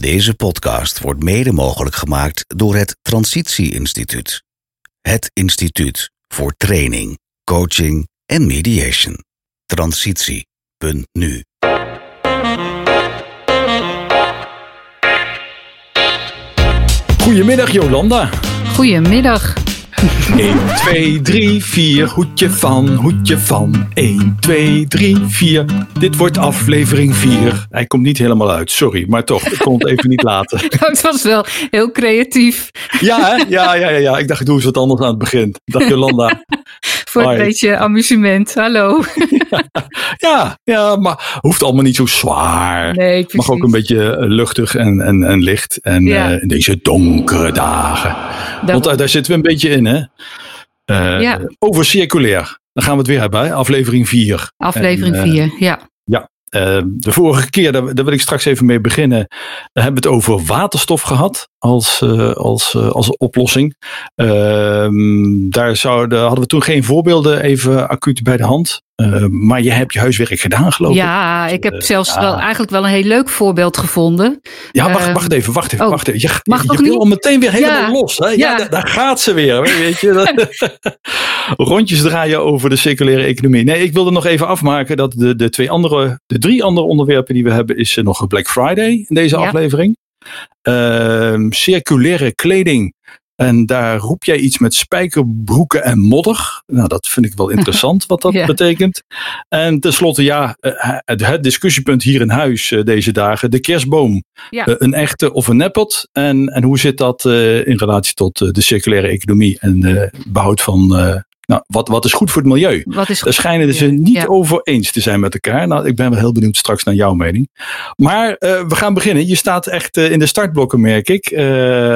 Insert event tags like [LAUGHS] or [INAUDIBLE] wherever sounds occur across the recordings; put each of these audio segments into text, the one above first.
Deze podcast wordt mede mogelijk gemaakt door het Transitie Instituut. Het instituut voor training, coaching en mediation. Transitie.nu Goedemiddag Jolanda. Goedemiddag. 1, 2, 3, 4, hoedje van, hoedje van. 1, 2, 3, 4. Dit wordt aflevering 4. Hij komt niet helemaal uit, sorry, maar toch, ik kon het even niet laten. [LAUGHS] Het was wel heel creatief. Ja, hè? ja, ja, ja, ja. Ik dacht, ik doe eens wat anders aan het begin. Dag Jolanda. Voor een beetje amusement. Hallo. [LAUGHS] [LAUGHS] Ja, ja, maar hoeft allemaal niet zo zwaar. Nee, precies. Mag ook een beetje eh, luchtig en, en, en licht. En Ja. eh, in deze donkere dagen. Dat- Want daar, daar zitten we een beetje in, hè? Eh, Ja. Over circulair. Dan gaan we het weer hebben, hè? aflevering 4. Aflevering En, eh, 4, ja. Eh, de vorige keer, daar, daar wil ik straks even mee beginnen. Hebben we het over waterstof gehad als, eh, als, eh, als oplossing. Ehm, daar zouden, hadden we toen geen voorbeelden even acuut bij de hand. Eh, maar je hebt je huiswerk gedaan, geloof ik. Ja, ik heb zelfs ja. wel, eigenlijk wel een heel leuk voorbeeld gevonden. Ja, wacht, Eh, wacht even, wacht even, oh, wacht even. Je, mag je toch wil niet? al meteen weer helemaal Ja, los. Hè? Ja, ja. daar, daar gaat ze weer. Weet je? [LAUGHS] [LAUGHS] Rondjes draaien over de circulaire economie. Nee, ik wilde nog even afmaken dat de, de, twee andere, de drie andere onderwerpen die we hebben, is nog Black Friday in deze aflevering. Ehm, circulaire kleding. En daar roep jij iets met spijkerbroeken en modder. Nou, dat vind ik wel [LAUGHS] interessant wat dat Ja. betekent. En tenslotte, ja, eh, het, discussiepunt hier in huis eh, deze dagen. De kerstboom. Ja. Eh, een echte of een neppot. En, en hoe zit dat in relatie tot de circulaire economie en eh, behoud van nou, wat, wat is goed voor het milieu? Wat is Daar schijnen ze niet Ja. over eens te zijn met elkaar. Nou, ik ben wel heel benieuwd straks naar jouw mening. Maar eh, we gaan beginnen. Je staat echt eh, in de startblokken, merk ik. Eh,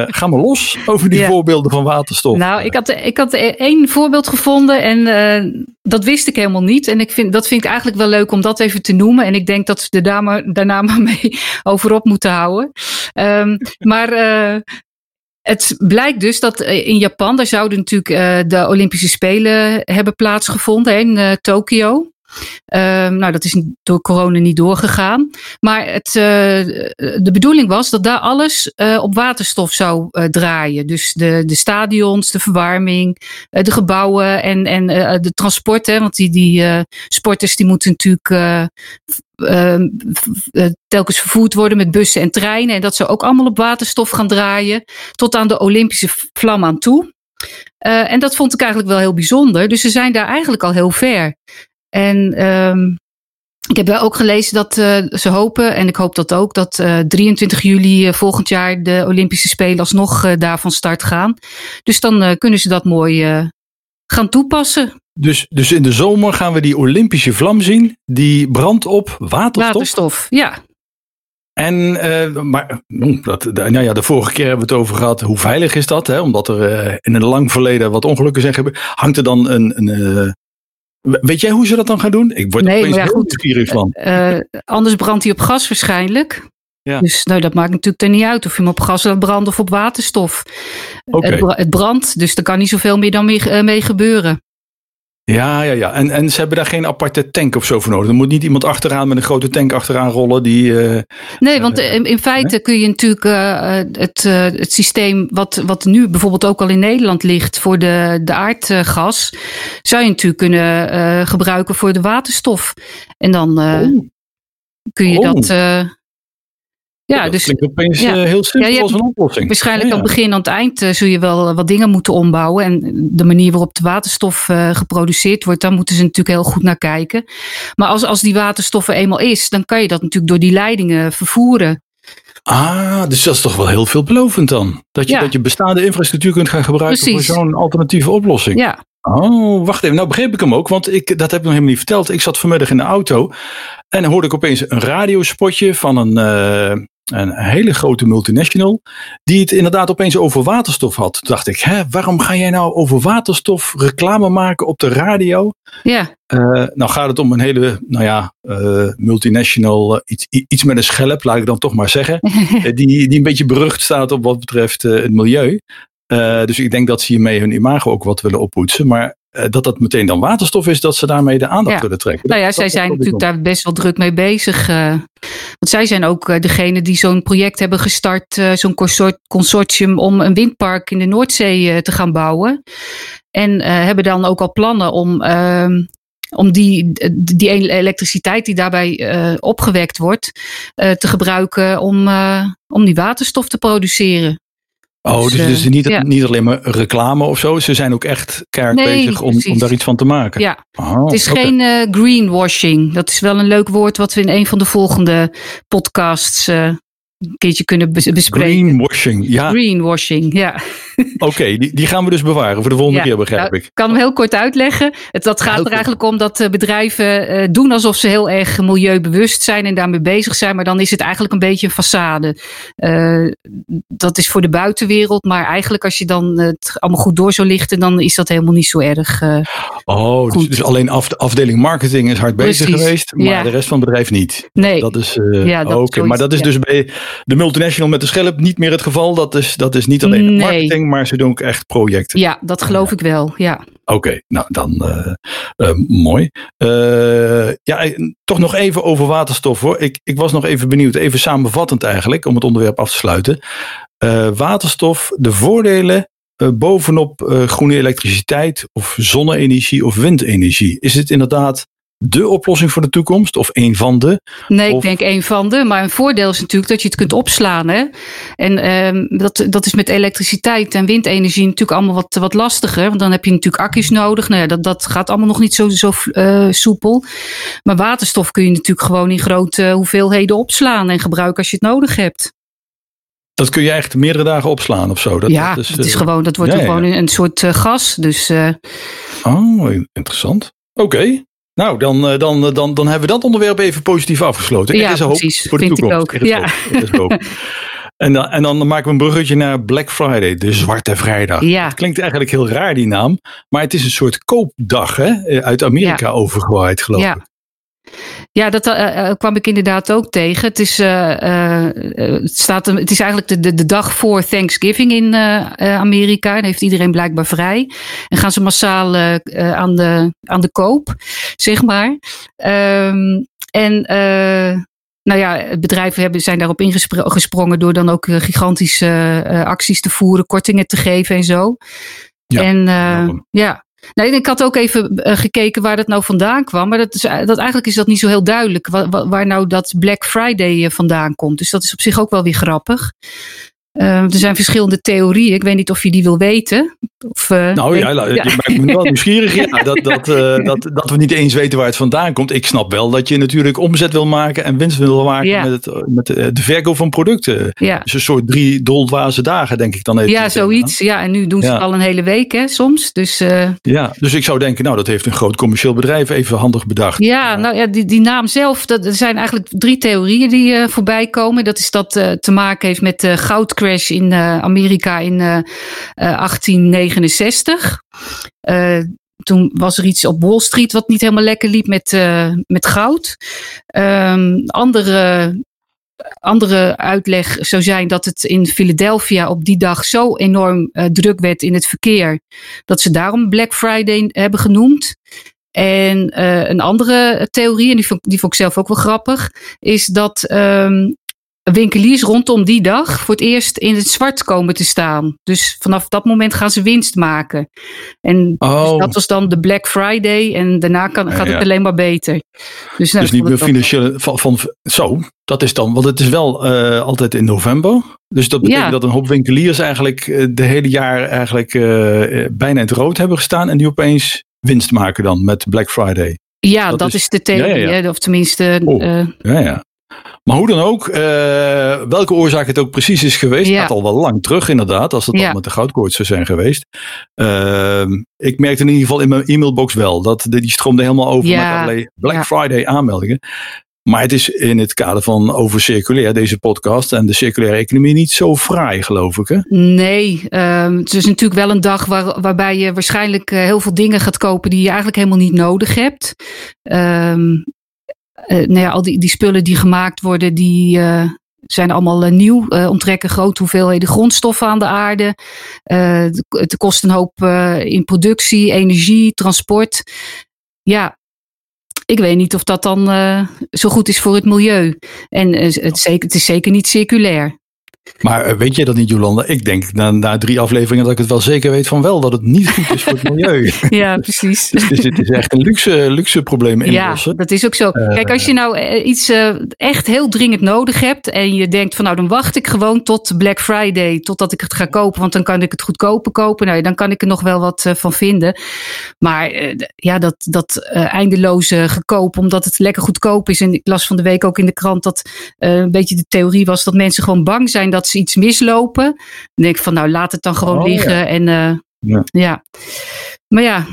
ga maar los over die Ja. voorbeelden van waterstof. Nou, ik had, ik had één voorbeeld gevonden en dat wist ik helemaal niet. En ik vind, dat vind ik eigenlijk wel leuk om dat even te noemen. En ik denk dat we daar maar, daarna maar mee over op moeten houden. Ehm, maar het blijkt dus dat eh, in Japan, daar zouden natuurlijk eh, de Olympische Spelen hebben plaatsgevonden in eh, Tokio. Ehm, nou, dat is door corona niet doorgegaan. Maar het, eh, de bedoeling was dat daar alles eh, op waterstof zou eh, draaien. Dus de, de stadions, de verwarming, de gebouwen en, en de transport. Hè, want die, die sporters die moeten natuurlijk eh, f- eh, f- eh, telkens vervoerd worden met bussen en treinen. En dat zou ook allemaal op waterstof gaan draaien. Tot aan de Olympische vlam aan toe. En dat vond ik eigenlijk wel heel bijzonder. Dus ze zijn daar eigenlijk al heel ver. En ehm, ik heb wel ook gelezen dat eh, ze hopen, en ik hoop dat ook, dat eh, 23 juli eh, volgend jaar de Olympische Spelen alsnog daar van start gaan. Dus dan kunnen ze dat mooi gaan toepassen. Dus, dus in de zomer gaan we die Olympische vlam zien. Die brandt op waterstof. Waterstof, ja. En, maar, mm, dat, nou ja, de vorige keer hebben we het over gehad. Hoe veilig is dat? Hè? Omdat er in een lang verleden wat ongelukken zijn gebeurd. Hangt er dan een. een weet jij hoe ze dat dan gaan doen? Ik word Nee, opeens ja, heel goed. nieuwsgierig van. Eh, anders brandt hij op gas waarschijnlijk. Ja. Dus nou, dat maakt natuurlijk er niet uit of je hem op gas laat branden of op waterstof. Oké. Het, bra- het brandt, dus er kan niet zoveel meer dan mee, eh, mee gebeuren. Ja, ja, ja. En, en ze hebben daar geen aparte tank of zo voor nodig. Er moet niet iemand achteraan met een grote tank achteraan rollen. Die, eh, Nee, want in, in feite kun je natuurlijk eh, het, eh, het systeem wat, wat nu bijvoorbeeld ook al in Nederland ligt voor de, de aardgas, zou je natuurlijk kunnen eh, gebruiken voor de waterstof. En dan eh, Oh. kun je Oh. dat. Ja, dat dus klinkt opeens ja. eh, heel simpel Ja, als een oplossing. waarschijnlijk Ja, aan het begin en aan het eind eh, zul je wel eh, wat dingen moeten ombouwen. En de manier waarop de waterstof geproduceerd wordt, daar moeten ze natuurlijk heel goed naar kijken. Maar als, als die waterstof er eenmaal is, dan kan je dat natuurlijk door die leidingen vervoeren. Ah, dus dat is toch wel heel veelbelovend dan. Dat je, dat je bestaande infrastructuur kunt gaan gebruiken Precies. voor zo'n alternatieve oplossing. Ja, Oh, wacht even. Nou begreep ik hem ook, want ik, dat heb ik nog helemaal niet verteld. Ik zat vanmiddag in de auto en dan hoorde ik opeens een radiospotje van een, een hele grote multinational. Die het inderdaad opeens over waterstof had. Toen dacht ik, hè, waarom ga jij nou over waterstof reclame maken op de radio? ja. Eh, nou gaat het om een hele, nou ja, eh, multinational, eh, iets, iets met een schelp, laat ik dan toch maar zeggen. [LAUGHS] Die, die een beetje berucht staat op wat betreft het milieu. Dus ik denk dat ze hiermee hun imago ook wat willen oppoetsen. Maar dat dat meteen dan waterstof is, dat ze daarmee de aandacht Ja. willen trekken. Nou ja, Dat- zij dat- zijn dat- natuurlijk daar best wel druk mee bezig. eh. want zij zijn ook eh, degene die zo'n project hebben gestart, eh, zo'n consort- consortium om een windpark in de Noordzee eh, te gaan bouwen. En eh, hebben dan ook al plannen om, ehm, om die, die elektriciteit die daarbij eh, opgewekt wordt, eh, te gebruiken om, eh, om die waterstof te produceren. Oh, dus, Dus, dus eh, niet, ja. niet alleen maar reclame of zo. Ze zijn ook echt keihard Nee, bezig om, om daar iets van te maken. Ja, Oh, het is geen eh, greenwashing. Dat is wel een leuk woord wat we in een van de volgende podcasts eh, een keertje kunnen bes- bespreken. Greenwashing. Ja, Greenwashing, ja. [LAUGHS] oké. die, die gaan we dus bewaren voor de volgende Ja, keer, begrijp nou, ik. kan hem heel kort uitleggen. Het, dat gaat Heel er eigenlijk om dat eh, bedrijven eh, doen alsof ze heel erg milieubewust zijn en daarmee bezig zijn. Maar dan is het eigenlijk een beetje een façade. Eh, dat is voor de buitenwereld. Maar eigenlijk als je dan het allemaal goed door zou lichten, dan is dat helemaal niet zo erg. Oh, dus, dus alleen af, de afdeling marketing is hard bezig geweest, maar ja. de rest van het bedrijf niet. nee. Dat is, Ja, oké. Maar dat is dus bij de multinational met de schelp niet meer het geval. Dat is, dat is niet alleen Nee. marketing, maar ze doen ook echt projecten. ja, dat geloof ik wel. Ja. Oké, nou dan eh, eh, mooi. Eh, ja, toch nog even over waterstof hoor. Ik, ik was nog even benieuwd, even samenvattend eigenlijk, om het onderwerp af te sluiten. Waterstof, de voordelen bovenop groene elektriciteit of zonne-energie of windenergie. Is het inderdaad de oplossing voor de toekomst of een van de? Nee, Of- ik denk een van de. Maar een voordeel is natuurlijk dat je het kunt opslaan. Hè? En ehm, dat, dat is met elektriciteit en windenergie natuurlijk allemaal wat, wat lastiger. Want dan heb je natuurlijk accu's nodig. Nou ja, dat, dat gaat allemaal nog niet zo, zo eh, soepel. Maar waterstof kun je natuurlijk gewoon in grote hoeveelheden opslaan en gebruiken als je het nodig hebt. Dat kun je echt meerdere dagen opslaan of zo. Dat, ja, dat het is eh, gewoon, dat wordt ja, ook ja, gewoon een, een soort eh, gas. Dus eh, Oh, interessant. Oké. Nou, dan, eh, dan, eh, dan, dan hebben we dat onderwerp even positief afgesloten. Ja, er is hoop precies. voor de Vind ik toekomst. ook. Er is Ja. hoop. Hoop. [LAUGHS] En dan, en dan maken we een bruggetje naar Black Friday, de Zwarte Vrijdag. Ja. Het klinkt eigenlijk heel raar, die naam. Maar het is een soort koopdag, hè? Eh, Uit Amerika overgewaaid, geloof Ja. ik. Ja, dat eh, eh, kwam ik inderdaad ook tegen. Het is, eh, eh, eh, het staat, het is eigenlijk de, de, de dag voor Thanksgiving in eh, eh, Amerika. En heeft iedereen blijkbaar vrij. En gaan ze massaal eh, eh, aan, de, aan de koop, zeg maar. Ehm, en eh, nou ja, bedrijven hebben, zijn daarop ingesprongen door dan ook eh, gigantische eh, acties te voeren, kortingen te geven en zo. Ja, en eh, ja. Nee, ik had ook even eh, gekeken waar dat nou vandaan kwam. Maar dat is, dat, eigenlijk is dat niet zo heel duidelijk. Waar, waar- waar nou dat Black Friday eh, vandaan komt. Dus dat is op zich ook wel weer grappig. Eh, er zijn verschillende theorieën. Ik weet niet of je die wil weten. Of, eh, Nou ja, je maakt me wel nieuwsgierig. Ja, [LAUGHS] dat, dat, eh, dat, dat we niet eens weten waar het vandaan komt. Ik snap wel dat je natuurlijk omzet wil maken en winst wil maken Ja. met, het, met de, de verkoop van producten. ja. Dus een soort drie doldwaze dagen, denk ik dan even. ja, zoiets. Ja, en nu doen ze het al een hele week hè, soms. Dus eh, Ja, dus ik zou denken, nou, dat heeft een groot commercieel bedrijf even handig bedacht. Ja, nou ja, die, die naam zelf, dat, er zijn eigenlijk drie theorieën die eh, voorbij komen. Dat is dat eh, te maken heeft met de in eh, Amerika in eh, eh, 1869. Eh, toen was er iets op Wall Street wat niet helemaal lekker liep met, met goud. Ehm, andere, andere uitleg zou zijn dat het in Philadelphia op die dag zo enorm druk werd in het verkeer. Dat ze daarom Black Friday hebben genoemd. En een andere theorie, en die vond, die vond ik zelf ook wel grappig, is dat ehm, winkeliers rondom die dag voor het eerst in het zwart komen te staan. Dus vanaf dat moment gaan ze winst maken. En Oh. dus dat was dan de Black Friday en daarna kan, gaat Ja. het alleen maar beter. Dus, nou, Dus niet meer financiële. Van, van, zo, dat is dan, want het is wel eh, altijd in november. Dus dat betekent Ja. dat een hoop winkeliers eigenlijk eh, de hele jaar eigenlijk eh, bijna in het rood hebben gestaan. En die opeens winst maken dan met Black Friday. Ja, dat dat, is- is, de theorie. Of tenminste, Oh. Ja, ja. Maar hoe dan ook, eh, welke oorzaak het ook precies is geweest, gaat al wel lang terug inderdaad, als het al met de goudkoorts zou zijn geweest. Ehm, ik merkte in ieder geval in mijn e-mailbox wel, dat die stroomde helemaal over Ja. met allerlei Black. Friday aanmeldingen. Maar het is in het kader van over circulair, deze podcast en de circulaire economie, niet zo fraai, geloof ik. Hè? Nee, ehm, het is natuurlijk wel een dag waar, waarbij je waarschijnlijk eh, heel veel dingen gaat kopen die je eigenlijk helemaal niet nodig hebt. Ehm, eh, nou ja, al die, die spullen die gemaakt worden, die, eh, zijn allemaal nieuw, onttrekken grote hoeveelheden grondstoffen aan de aarde. het kost een hoop in productie, energie, transport. Ja, ik weet niet of dat dan zo goed is voor het milieu. En het, zeker, het is zeker niet circulair. Maar eh, weet jij dat niet, Jolanda? Ik denk na, na drie afleveringen dat ik het wel zeker weet van wel dat het niet goed is voor het milieu. [LAUGHS] ja, precies. dus het is echt een luxe, luxe probleem inlossen. Ja, dat is ook zo. Eh, Kijk, als je nou eh, iets echt heel dringend nodig hebt en je denkt van nou dan wacht ik gewoon tot Black Friday, totdat ik het ga kopen, want dan kan ik het goedkoper kopen. Nou, dan kan ik er nog wel wat van vinden. Maar ja, dat, dat eindeloze gekoop, omdat het lekker goedkoop is. En ik las van de week ook in de krant dat een beetje de theorie was dat mensen gewoon bang zijn dat ze iets mislopen. Dan denk ik van nou laat het dan gewoon oh, liggen. En uh, ja. ja. Maar ja.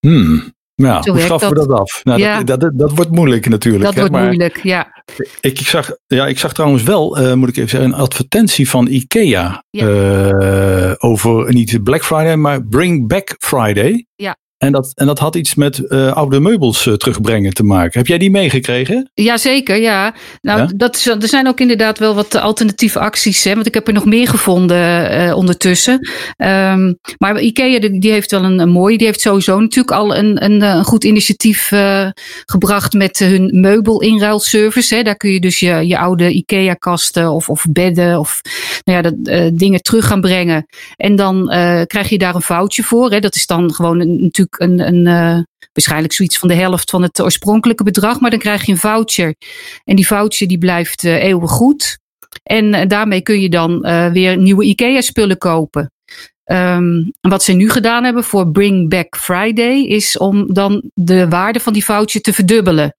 Hmm. Ja, hoe schaffen we dat af? Nou, ja. dat, dat, dat, wordt moeilijk natuurlijk. Dat wordt moeilijk, ja. Ik, ik, zag, ja, ik zag trouwens wel, uh, moet ik even zeggen, een advertentie van IKEA. Ja. Uh, over niet Black Friday, maar Bring Back Friday. Ja. En dat, en dat had iets met uh, oude meubels uh, terugbrengen te maken. Heb jij die meegekregen? Jazeker, ja. Nou, ja? Dat is, er zijn ook inderdaad wel wat alternatieve acties. Hè, want ik heb er nog meer gevonden uh, ondertussen. Um, maar Ikea die, die heeft wel een, een mooie. Die heeft sowieso natuurlijk al een, een, een goed initiatief gebracht met hun meubelinruilservice. Hè. Daar kun je dus je, je oude Ikea-kasten of, of bedden of nou ja, dat, dingen terug gaan brengen. En dan krijg je daar een foutje voor. Hè. Dat is dan gewoon een, natuurlijk een, een uh, waarschijnlijk zoiets van de helft van het oorspronkelijke bedrag, maar dan krijg je een voucher. En die voucher die blijft uh, eeuwig goed. En uh, daarmee kun je dan weer nieuwe IKEA-spullen kopen. Um, wat ze nu gedaan hebben voor Bring Back Friday is om dan de waarde van die voucher te verdubbelen.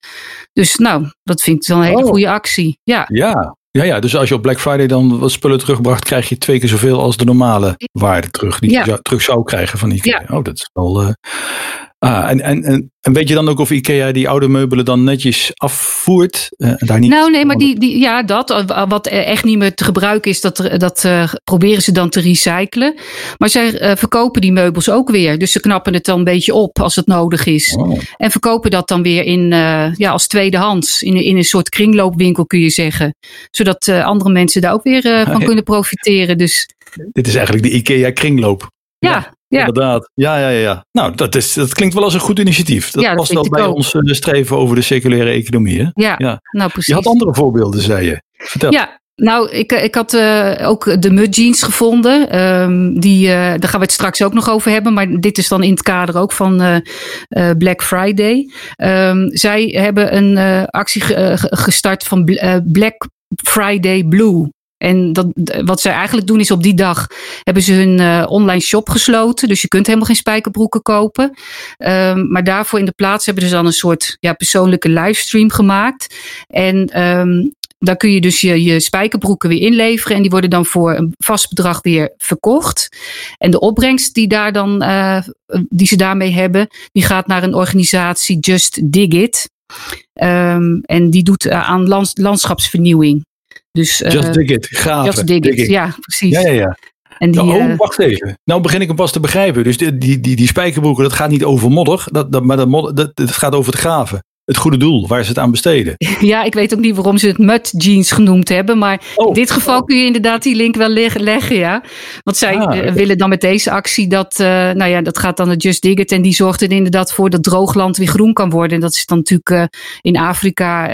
Dus nou, dat vind ik dan een hele oh. goede actie. Ja. ja, ja, ja, dus als je op Black Friday dan wat spullen terugbracht, krijg je twee keer zoveel als de normale waarde terug. Die je terug zou krijgen van IKEA. Ja. Oh, dat is wel. Uh, ah, en, en, en, weet je dan ook of IKEA die oude meubelen dan netjes afvoert? Uh, daar niet nou, nee, maar die, die, ja, dat. Wat echt niet meer te gebruiken is, dat, dat uh, proberen ze dan te recyclen. Maar zij verkopen die meubels ook weer. Dus ze knappen het dan een beetje op als het nodig is. Oh. En verkopen dat dan weer in, ja, als tweedehands. In, in een soort kringloopwinkel kun je zeggen. Zodat andere mensen daar ook weer van [LAUGHS] kunnen profiteren. Dus dit is eigenlijk de IKEA kringloop. Ja, ja. Inderdaad. Ja, ja, ja. Nou, dat, is, dat klinkt wel als een goed initiatief. Dat ja, past wel bij ons uh, streven over de circulaire economie. Hè? Ja, ja, nou precies. Je had andere voorbeelden, zei je. Vertel. Ja, nou, ik, ik had uh, ook de mud jeans gevonden. Um, die, uh, daar gaan we het straks ook nog over hebben. Maar dit is dan in het kader ook van uh, Black Friday. Um, zij hebben een actie gestart van Black Friday Blue. En dat, wat zij eigenlijk doen is op die dag hebben ze hun uh, online shop gesloten. Dus je kunt helemaal geen spijkerbroeken kopen. Um, maar daarvoor in de plaats hebben ze dan een soort ja, persoonlijke livestream gemaakt. En um, daar kun je dus je, je spijkerbroeken weer inleveren. En die worden dan voor een vast bedrag weer verkocht. En de opbrengst die, daar dan, uh, die ze daarmee hebben, die gaat naar een organisatie Just Dig It. Um, en die doet uh, aan lands, landschapsvernieuwing. Dus, just uh, dig it, graven. Just dig, it, ja, precies. Ja, ja, ja. En die, nou, oh, uh, wacht even. Nou begin ik hem pas te begrijpen. Dus die, die, die, die spijkerbroeken, dat gaat niet over modder, dat, dat, maar dat, modder, dat, dat gaat over het graven. Het goede doel, waar ze het aan besteden. [LAUGHS] Ja, ik weet ook niet waarom ze het mud jeans genoemd hebben. Maar oh, in dit geval kun je inderdaad die link wel leggen, ja. Want zij ah, uh, willen dan met deze actie dat, uh, nou ja, dat gaat dan het Just Dig It. En die zorgt er inderdaad voor dat droogland weer groen kan worden. En dat is dan natuurlijk uh, in Afrika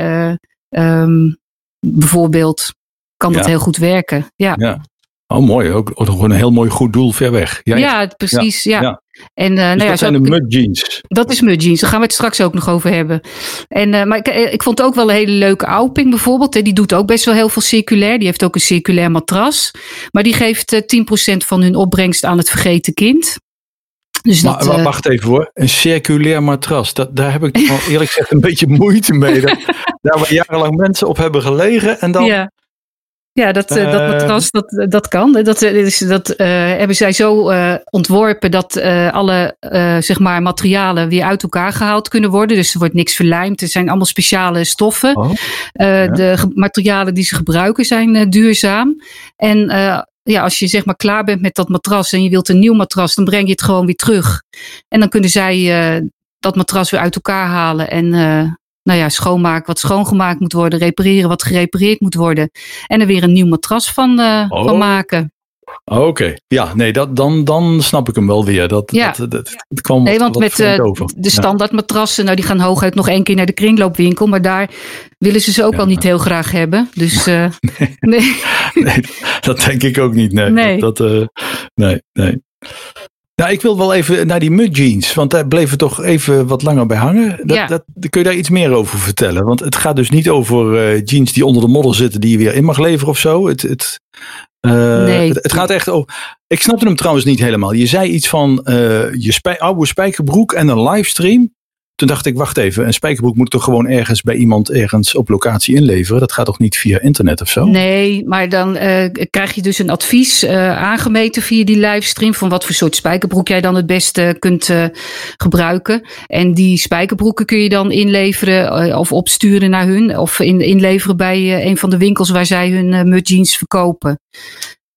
um, bijvoorbeeld kan dat heel goed werken. Ja. ja. Oh, mooi. Ook, ook gewoon een heel mooi goed doel ver weg. Ja, ja precies. Ja. En, uh, dus nou ja, dat zijn de mud jeans. Dat is mud jeans. Daar gaan we het straks ook nog over hebben. En, uh, maar ik, eh, ik vond ook wel een hele leuke Auping bijvoorbeeld. Die doet ook best wel heel veel circulair. Die heeft ook een circulair matras. Maar die geeft uh, 10% van hun opbrengst aan het vergeten kind. Dus maar, dat, wacht even hoor, een circulair matras, dat, daar heb ik [LAUGHS] eerlijk gezegd een beetje moeite mee. Dat, daar waar jarenlang mensen op hebben gelegen en dan ja. Ja, dat, uh, dat matras, dat, dat kan. Dat, is, dat uh, hebben zij zo uh, ontworpen dat alle zeg maar materialen weer uit elkaar gehaald kunnen worden. Dus er wordt niks verlijmd. Er zijn allemaal speciale stoffen. Oh, ja. De materialen die ze gebruiken zijn duurzaam. En ja, als je zeg maar klaar bent met dat matras en je wilt een nieuw matras, dan breng je het gewoon weer terug. En dan kunnen zij dat matras weer uit elkaar halen en nou ja, schoonmaken wat schoongemaakt moet worden, repareren wat gerepareerd moet worden. En er weer een nieuw matras van, uh, Oh. van maken. Oké, ja, nee, dat, dan, dan snap ik hem wel weer. Dat, Ja. dat, dat, het kwam Nee, want met eh, over. de standaard matrassen, nou die gaan hooguit nog één keer naar de kringloopwinkel. Maar daar willen ze ze ook Ja. al niet heel graag hebben. Dus [LAUGHS] eh, nee. Nee, dat denk ik ook niet. Nee, Nee. Dat, eh, nee, nee. Nou, ik wil wel even naar die mud jeans, want daar bleven we toch even wat langer bij hangen. Dat, Ja. dat, kun je daar iets meer over vertellen? Want het gaat dus niet over eh, jeans die onder de modder zitten, die je weer in mag leveren of zo. Het, het, eh, Nee. het, het gaat echt over. Ik snapte hem trouwens niet helemaal. Je zei iets van eh, je spij, oude spijkerbroek en een livestream. Toen dacht ik, wacht even, een spijkerbroek moet toch gewoon ergens bij iemand ergens op locatie inleveren? Dat gaat toch niet via internet of zo? Nee, maar dan eh, krijg je dus een advies eh, aangemeten via die livestream. van wat voor soort spijkerbroek jij dan het beste kunt eh, gebruiken. En die spijkerbroeken kun je dan inleveren of opsturen naar hun. of in, inleveren bij een van de winkels waar zij hun eh mud jeans verkopen.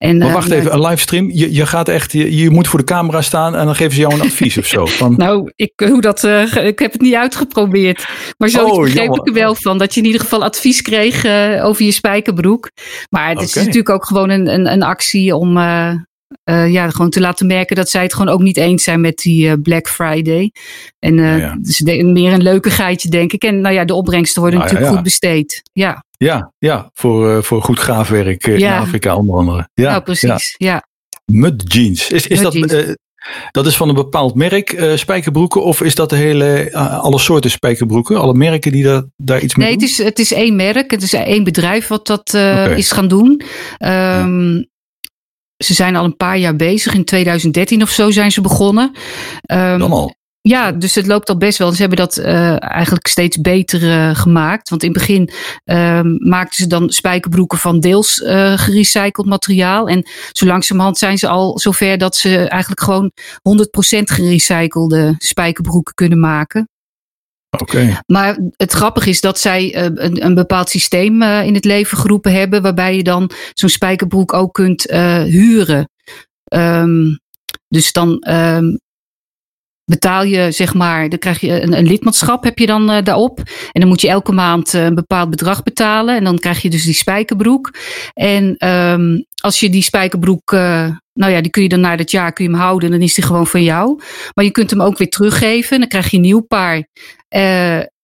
En, Maar eh, wacht even, een livestream. Je, je gaat echt, je, je moet voor de camera staan en dan geven ze jou een advies of zo. [LAUGHS] Van, Nou, ik, hoe dat, eh, ik heb het niet uitgeprobeerd. Maar zo Oh, begreep jammer. ik er wel van. Dat je in ieder geval advies kreeg eh, over je spijkerbroek. Maar het is natuurlijk ook gewoon een, een, een actie om eh, ja, gewoon te laten merken dat zij het gewoon ook niet eens zijn met die eh, Black Friday. En eh Ja, dus meer een leukigheidje, denk ik. En nou ja, de opbrengsten worden Nou natuurlijk ja. goed besteed. Ja, ja, ja voor, voor goed graafwerk in Afrika onder andere. Ja, nou precies. Ja. Mud jeans. Is, is Mud dat, jeans. dat is van een bepaald merk spijkerbroeken of is dat de hele, alle soorten spijkerbroeken? Alle merken die daar, daar iets mee Nee, het doen? is, het is één merk. Het is één bedrijf wat dat is gaan doen. Ehm, Ze zijn al een paar jaar bezig. In 2013 of zo zijn ze begonnen. Dan al. ja, dus het loopt al best wel. Ze hebben dat eh, eigenlijk steeds beter eh, gemaakt. Want in het begin ehm, maakten ze dan spijkerbroeken van deels eh gerecycled materiaal. En zo langzamerhand zijn ze al zover dat ze eigenlijk gewoon 100% gerecyclede spijkerbroeken kunnen maken. Maar het grappige is dat zij eh, een, een bepaald systeem eh, in het leven geroepen hebben. Waarbij je dan zo'n spijkerbroek ook kunt eh, huren. Ehm, dus dan ehm, betaal je, zeg maar, dan krijg je een, lidmaatschap heb je dan eh, daarop. En dan moet je elke maand eh, een bepaald bedrag betalen. En dan krijg je dus die spijkerbroek. En ehm, als je die spijkerbroek, eh, nou ja, die kun je dan na dat jaar kun je hem houden. Dan is die gewoon van jou. Maar je kunt hem ook weer teruggeven. Dan krijg je een nieuw paar.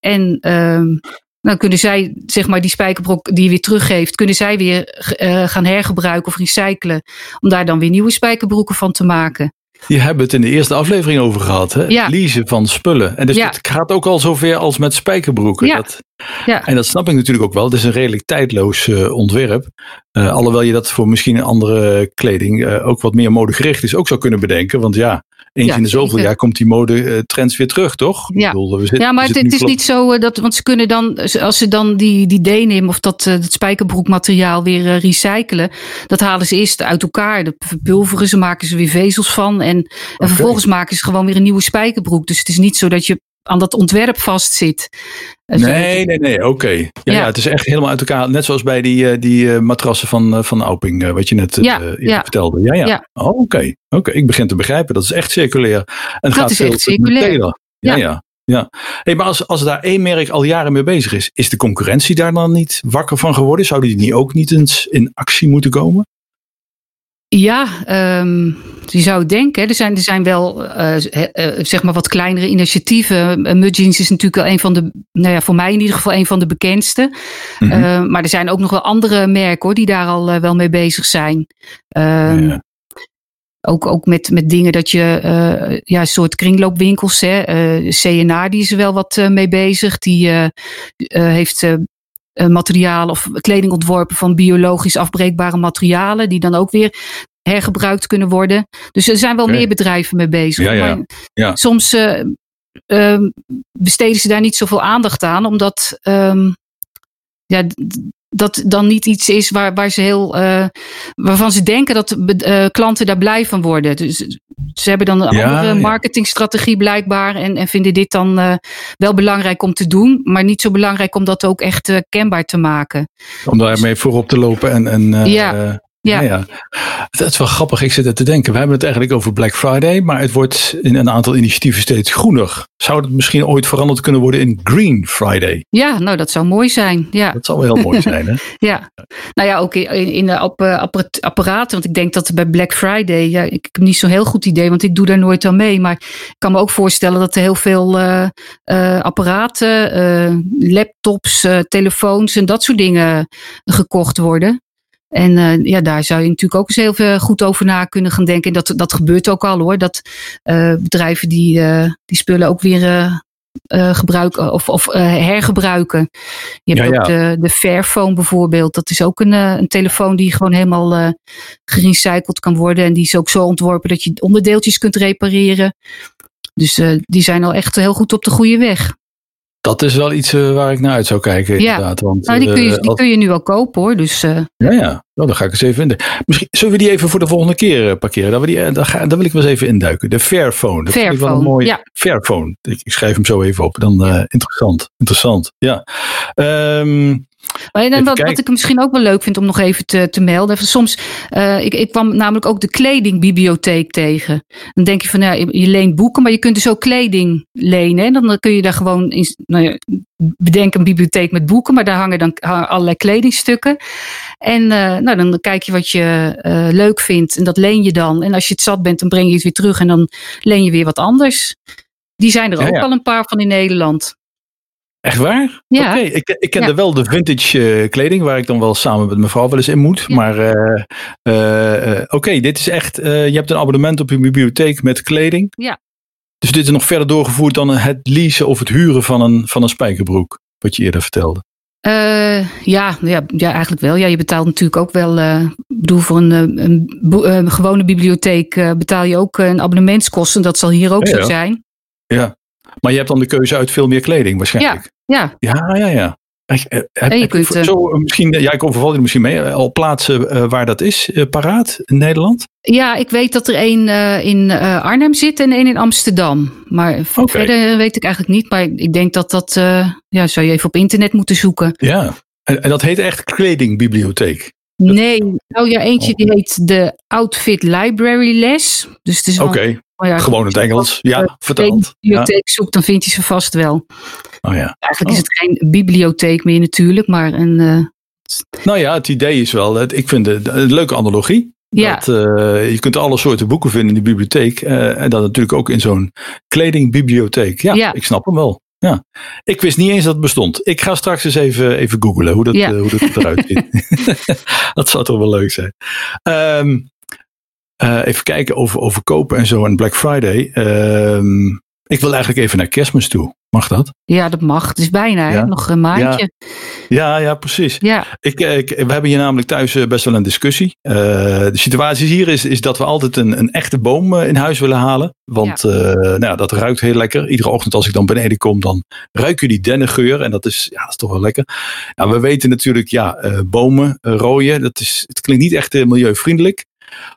En ehm, dan kunnen zij, zeg maar, die spijkerbroek die je weer teruggeeft, kunnen zij weer gaan hergebruiken of recyclen. Om daar dan weer nieuwe spijkerbroeken van te maken. Je hebben het in de eerste aflevering over gehad. Hè? Ja. Leasen van spullen. En dus Ja. het gaat ook al zover als met spijkerbroeken. Ja. Dat, Ja. En dat snap ik natuurlijk ook wel. Het is een redelijk tijdloos eh, ontwerp. Eh, alhoewel je dat voor misschien een andere kleding eh, ook wat meer modegericht is, ook zou kunnen bedenken. Want ja, eens Ja, in de zoveel jaar komt die modetrends weer terug, toch? Ja. Ik bedoel, we zitten- Ja, maar we het, is niet zo eh, dat, want ze kunnen dan, als ze dan die, die denim of dat, eh, dat spijkerbroekmateriaal weer eh, recyclen, dat halen ze eerst uit elkaar. Dat verpulveren ze, maken ze weer vezels van en, en vervolgens maken ze gewoon weer een nieuwe spijkerbroek. Dus het is niet zo dat je aan dat ontwerp vastzit. Eh, Nee, nee, nee, oké. Ja, ja. Ja. het is echt helemaal uit elkaar. Net zoals bij die, eh, die eh, matrassen van, van Auping, wat je net Ja, vertelde. Ja, ja. Oh, oké. Oké, ik begin te begrijpen. Dat is echt circulair. En Dat gaat is veel echt circulair. Ja. ja. ja. Hey, maar als, als daar één merk al jaren mee bezig is, is de concurrentie daar dan niet wakker van geworden? Zouden die niet ook niet eens in actie moeten komen? Ja, ehm, je zou denken. Er zijn, er zijn wel eh, zeg maar wat kleinere initiatieven. Uh, is natuurlijk wel een van de, nou ja, voor mij in ieder geval een van de bekendste. Eh, maar er zijn ook nog wel andere merken hoor, die daar al wel mee bezig zijn. Ehm, Ja. Ook, ook met, met dingen dat je, ja, soort kringloopwinkels. Hè. CNA die is er wel wat mee bezig. Die heeft materiaal of kleding ontworpen van biologisch afbreekbare materialen. Die dan ook weer hergebruikt kunnen worden. Dus er zijn wel meer bedrijven mee bezig. Ja, ja. Maar Ja. soms eh, ehm, besteden ze daar niet zoveel aandacht aan. Omdat ehm, ja, dat dan niet iets is waar, waar ze heel, eh, waarvan ze denken dat eh, klanten daar blij van worden. Dus ze hebben dan een Ja, andere marketingstrategie blijkbaar. En, en vinden dit dan eh, wel belangrijk om te doen. Maar niet zo belangrijk om dat ook echt kenbaar te maken. Om daarmee voorop te lopen en, en Ja. Eh, Ja. ja. dat is wel grappig. Ik zit er te denken. We hebben het eigenlijk over Black Friday, maar het wordt in een aantal initiatieven steeds groener. Zou het misschien ooit veranderd kunnen worden in Green Friday? Ja, nou dat zou mooi zijn. Ja. Dat zou wel heel mooi zijn. Hè? [LAUGHS] ja, nou ja, ook in, in de apparaten. Want ik denk dat bij Black Friday, ja, ik heb niet zo'n heel goed idee, want ik doe daar nooit aan mee. Maar ik kan me ook voorstellen dat er heel veel uh, uh, apparaten, uh, laptops, telefoons en dat soort dingen gekocht worden. En uh, ja, daar zou je natuurlijk ook eens heel veel goed over na kunnen gaan denken. En dat, dat gebeurt ook al hoor. Dat uh, bedrijven die, uh, die spullen ook weer gebruiken of, of hergebruiken. Je hebt ja, ook ja. de, de Fairphone bijvoorbeeld. Dat is ook een, een telefoon die gewoon helemaal gerecycled kan worden. En die is ook zo ontworpen dat je onderdeeltjes kunt repareren. Dus die zijn al echt heel goed op de goede weg. Dat is wel iets uh, waar ik naar uit zou kijken, inderdaad. Ja, want, nou, die, kun je, die kun je nu wel kopen hoor. Dus, uh, ja, ja. Nou, dan ga ik eens even in. Misschien zullen we die even voor de volgende keer parkeren? We die, daar, ga, daar wil ik wel eens even induiken. De Fairphone. Dat Fairphone, vind ik wel een mooi. Ja. Fairphone. Ik, ik, schrijf hem zo even op. Dan uh, interessant. Interessant. Ja. Um, maar dan, wat, wat, ik misschien ook wel leuk vind om nog even te, te melden. Soms, uh, ik, ik kwam namelijk ook de kledingbibliotheek tegen. Dan denk je van, ja, je leent boeken, maar je kunt dus ook kleding lenen. En dan kun je daar gewoon, in, nou ja, bedenk een bibliotheek met boeken, maar daar hangen dan allerlei kledingstukken. En uh, nou, dan kijk je wat je uh, leuk vindt en dat leen je dan. En als je het zat bent, dan breng je het weer terug en dan leen je weer wat anders. Die zijn er ja, ook ja. al een paar van in Nederland. Echt waar? Ja. Oké, okay. ik, ik ken ja. wel de vintage uh, kleding, waar ik dan wel samen met mijn vrouw wel eens in moet. Ja. Maar uh, uh, oké, okay, dit is echt, je hebt een abonnement op je bibliotheek met kleding. Ja. Dus dit is nog verder doorgevoerd dan het leasen of het huren van een, van een spijkerbroek, wat je eerder vertelde. ja, ja, ja, eigenlijk wel. Ja, je betaalt natuurlijk ook wel, ik bedoel, voor een, een, een gewone bibliotheek betaal je ook een abonnementskosten. Dat zal hier ook ja, zo zijn. Ja. Maar je hebt dan de keuze uit veel meer kleding waarschijnlijk. Ja, ja, ja. ja. Heb, en je kunt, zo, misschien, ja, ik overval je misschien mee. Al plaatsen uh, waar dat is, uh, paraat in Nederland? Ja, ik weet dat er één uh, in Arnhem zit en één in Amsterdam. Maar okay. verder weet ik eigenlijk niet. Maar ik denk dat dat, ja, zou je even op internet moeten zoeken. Ja, en, en dat heet echt kledingbibliotheek. Nee, nou ja, eentje die heet de Outfit Library Les. Dus het is Oké, okay. Oh ja, gewoon in het Engels. Ja, vertaald. bibliotheek ja. zoekt, dan vind je ze vast wel. Oh ja. Eigenlijk oh. is het geen bibliotheek meer natuurlijk, maar een... Uh... Nou ja, het idee is wel, ik vind het een leuke analogie. Ja. Dat, uh, je kunt alle soorten boeken vinden in de bibliotheek. Uh, en dan natuurlijk ook in zo'n kledingbibliotheek. Ja, ja, ik snap hem wel. Ja, ik wist niet eens dat het bestond. Ik ga straks eens even, even googlen hoe dat, ja. uh, hoe dat eruit ziet. [LAUGHS] [LAUGHS] dat zou toch wel leuk zijn. Um, uh, even kijken over, over kopen en zo en Black Friday. Um, ik wil eigenlijk even naar kerstmis toe. Mag dat? Ja, dat mag. Het is bijna ja. nog een maandje. Ja, ja, ja precies. Ja. Ik, ik, we hebben hier namelijk thuis best wel een discussie. Uh, de situatie hier is, is dat we altijd een, een echte boom in huis willen halen. Want ja. uh, nou, dat ruikt heel lekker. Iedere ochtend als ik dan beneden kom, dan ruik je die dennengeur. En dat is, ja, dat is toch wel lekker. Nou, we weten natuurlijk, ja, uh, bomen rooien. Dat is, het klinkt niet echt milieuvriendelijk.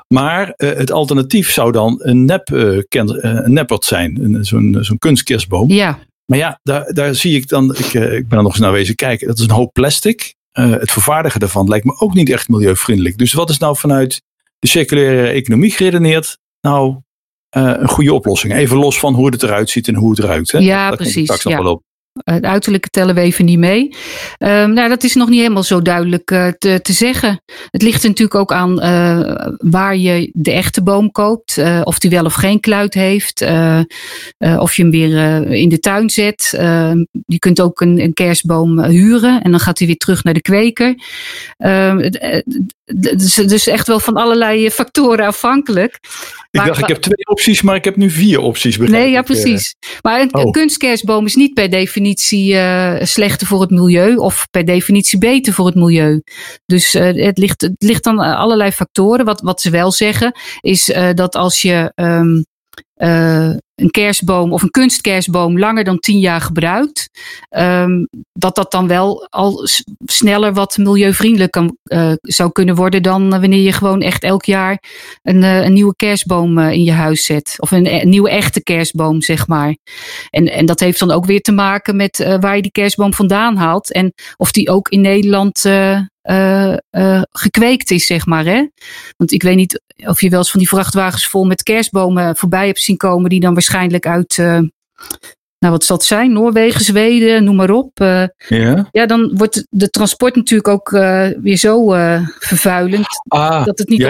Maar uh, het alternatief zou dan een, nep, uh, ken, uh, neppert zijn, zo'n zo'n kunstkerstboom. Ja. Maar ja, daar, daar zie ik dan, ik, ik ben er nog eens naar wezen kijken, dat is een hoop plastic. het vervaardigen daarvan lijkt me ook niet echt milieuvriendelijk. Dus wat is nou vanuit de circulaire economie geredeneerd nou een goede oplossing? Even los van hoe het eruit ziet en hoe het ruikt. Hè? Ja, dat precies. Straks nog wel op. Het uiterlijke tellen we even niet mee. Um, nou, dat is nog niet helemaal zo duidelijk uh, te, te, zeggen. Het ligt natuurlijk ook aan uh, waar je de echte boom koopt. Uh, of die wel of geen kluit heeft. of je hem weer in de tuin zet. je kunt ook een, een, kerstboom huren. En dan gaat hij weer terug naar de kweker. Dus, dus echt wel van allerlei factoren afhankelijk. Ik maar, dacht, ik heb twee opties, maar ik heb nu vier opties. Nee, ja, precies. Maar een, oh. kunstkerstboom is niet per definitie uh, slechter voor het milieu of per definitie beter voor het milieu. Dus uh, het, ligt, het ligt aan allerlei factoren. Wat, wat ze wel zeggen is uh, dat als je um, uh, een kerstboom of een kunstkerstboom langer dan tien jaar gebruikt, um, dat dat dan wel al sneller wat milieuvriendelijk kan, uh, zou kunnen worden dan wanneer je gewoon echt elk jaar een, uh, een nieuwe kerstboom in je huis zet. Of een, nieuwe echte kerstboom, zeg maar. En, en dat heeft dan ook weer te maken met waar je die kerstboom vandaan haalt en of die ook in Nederland gekweekt is, zeg maar. Hè? Want ik weet niet of je wel eens van die vrachtwagens vol met kerstbomen voorbij hebt zien komen, die dan waarschijnlijk uit, uh, nou wat zal het zijn, Noorwegen, Zweden, noem maar op. ja. ja, dan wordt de transport natuurlijk ook weer zo vervuilend ah, dat het niet ja,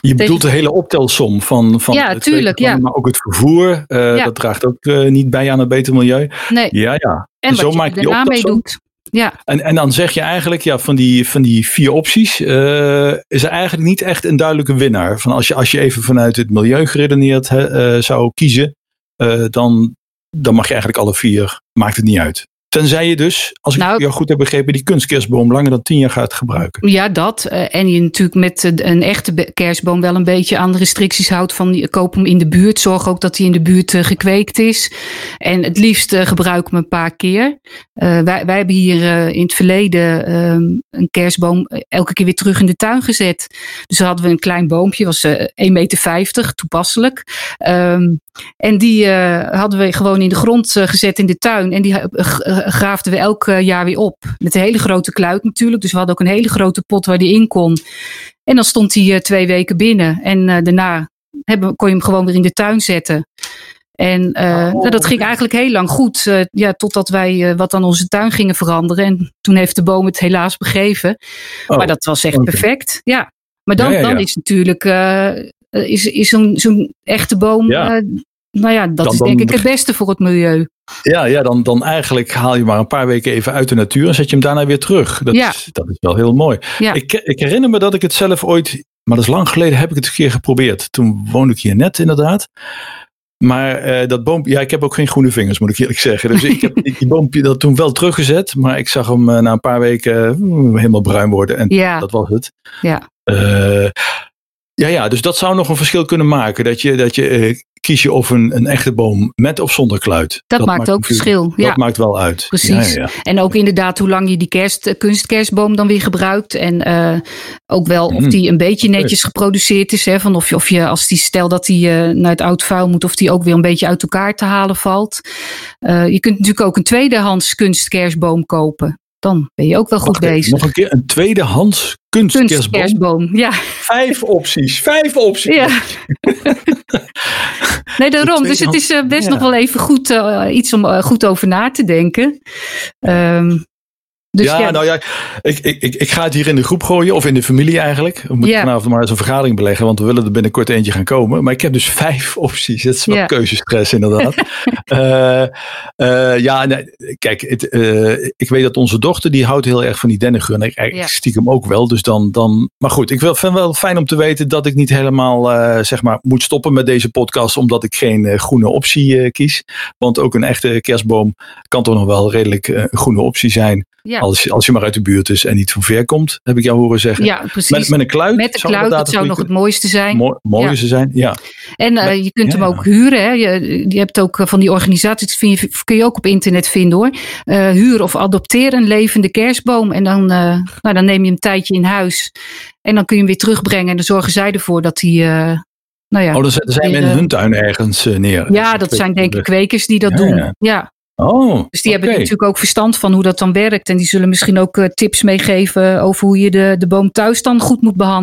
je bedoelt de hele optelsom van, van ja, tuurlijk, ja. maar ook het vervoer. Dat draagt ook niet bij aan het beter milieu. Nee. Ja, ja. En zo je daarna mee doet. Ja. En, en dan zeg je eigenlijk, ja, van die, van die vier opties uh, is er eigenlijk niet echt een duidelijke winnaar. Van als, je, als je even vanuit het milieu geredeneerd uh, zou kiezen, uh, dan, dan mag je eigenlijk alle vier, maakt het niet uit. Tenzij je dus, als ik nou, jou goed heb begrepen, die kunstkerstboom langer dan tien jaar gaat gebruiken. Ja, dat. Uh, en je natuurlijk met een echte kerstboom wel een beetje aan de restricties houdt van koop hem in de buurt. Zorg ook dat hij in de buurt uh, gekweekt is. En het liefst gebruik hem een paar keer. wij, wij hebben hier in het verleden ehm, een kerstboom elke keer weer terug in de tuin gezet. Dus hadden we een klein boompje, was 1,50 meter, toepasselijk. Um, en die hadden we gewoon in de grond gezet in de tuin. En die graafden we elk jaar weer op. Met een hele grote kluit natuurlijk. Dus we hadden ook een hele grote pot waar die in kon. En dan stond hij twee weken binnen. En daarna hebben, kon je hem gewoon weer in de tuin zetten. En uh, oh, dat ging eigenlijk heel lang goed. Uh, ja, totdat wij uh, wat aan onze tuin gingen veranderen. En toen heeft de boom het helaas begeven. Oh, maar dat was echt okay. perfect. Ja. Maar dan, ja, ja, ja. dan is natuurlijk is, is zo'n zo'n echte boom. nou ja, dat dan, is denk ik het beste voor het milieu. Ja, ja dan, dan eigenlijk haal je maar een paar weken even uit de natuur en zet je hem daarna weer terug. Dat, ja. is, dat is wel heel mooi. Ja. Ik, ik herinner me dat ik het zelf ooit, maar dat is lang geleden, heb ik het een keer geprobeerd. Toen woonde ik hier net inderdaad. Maar uh, dat boompje, ja, ik heb ook geen groene vingers, moet ik eerlijk zeggen. Dus ik heb die, [LAUGHS] die boompje dat toen wel teruggezet. Maar ik zag hem uh, na een paar weken uh, helemaal bruin worden. En ja. dat was het. Ja. Ja, ja, dus dat zou nog een verschil kunnen maken. Dat je, dat je kies je of een, een echte boom met of zonder kluit. Dat, dat maakt, maakt ook verschil. Ja. Dat maakt wel uit. Precies. Ja, ja. En ook inderdaad hoe lang je die kerst, kunstkerstboom dan weer gebruikt. En uh, ook wel of die een beetje netjes geproduceerd is. Hè, van of je, of je als die stel dat die uh, naar het oud vuil moet, of die ook weer een beetje uit elkaar te halen valt. Uh, je kunt natuurlijk ook een tweedehands kunstkerstboom kopen. Dan ben je ook wel goed Wacht, bezig. Nog een keer een tweedehands kunstkerstboom. kunstkerstboom. Ja. Vijf opties. Vijf opties. Ja. [LAUGHS] nee, daarom. Dus het is uh, best ja. nog wel even goed uh, iets om uh, goed over na te denken. Um, dus ja, ja, nou ja, ik, ik, ik, ik, ga het hier in de groep gooien, of in de familie eigenlijk. We moeten ja. vanavond maar eens een vergadering beleggen, want we willen er binnenkort eentje gaan komen. Maar ik heb dus [LAUGHS] vijf opties. Het is wel ja. keuzestress inderdaad. uh, [LAUGHS] uh, ja, nee, kijk, het, uh, ik weet dat onze dochter, die houdt heel erg van die dennengeur. En ik, ik stiekem ook wel, dus dan, dan... Maar goed, ik vind het wel fijn om te weten dat ik niet helemaal, zeg maar, moet stoppen met deze podcast, omdat ik geen groene optie kies. Want ook een echte kerstboom kan toch nog wel redelijk een groene optie zijn. Ja. Als, als je maar uit de buurt is en niet van ver komt, heb ik jou horen zeggen. Ja, precies. Met, met een kluit. Met een kluit, dat zou nog het mooiste zijn. Mo mooiste ja. zijn, ja. En uh, je kunt ja, hem ook huren. Hè. Je, je hebt ook van die organisaties, vind je, kun je ook op internet vinden hoor. Uh, huur of adopteer een levende kerstboom. En dan, uh, nou, dan neem je een tijdje in huis. En dan kun je hem weer terugbrengen. En dan zorgen zij ervoor dat hij nou ja, oh, dan zijn we in hun tuin ergens neer. Ja, dat zijn denk ik kwekers die dat ja, doen. Ja. ja. Oh, dus die okay. hebben natuurlijk ook verstand van hoe dat dan werkt. En die zullen misschien ook uh, tips meegeven over hoe je de, de boom thuis dan goed moet behandelen.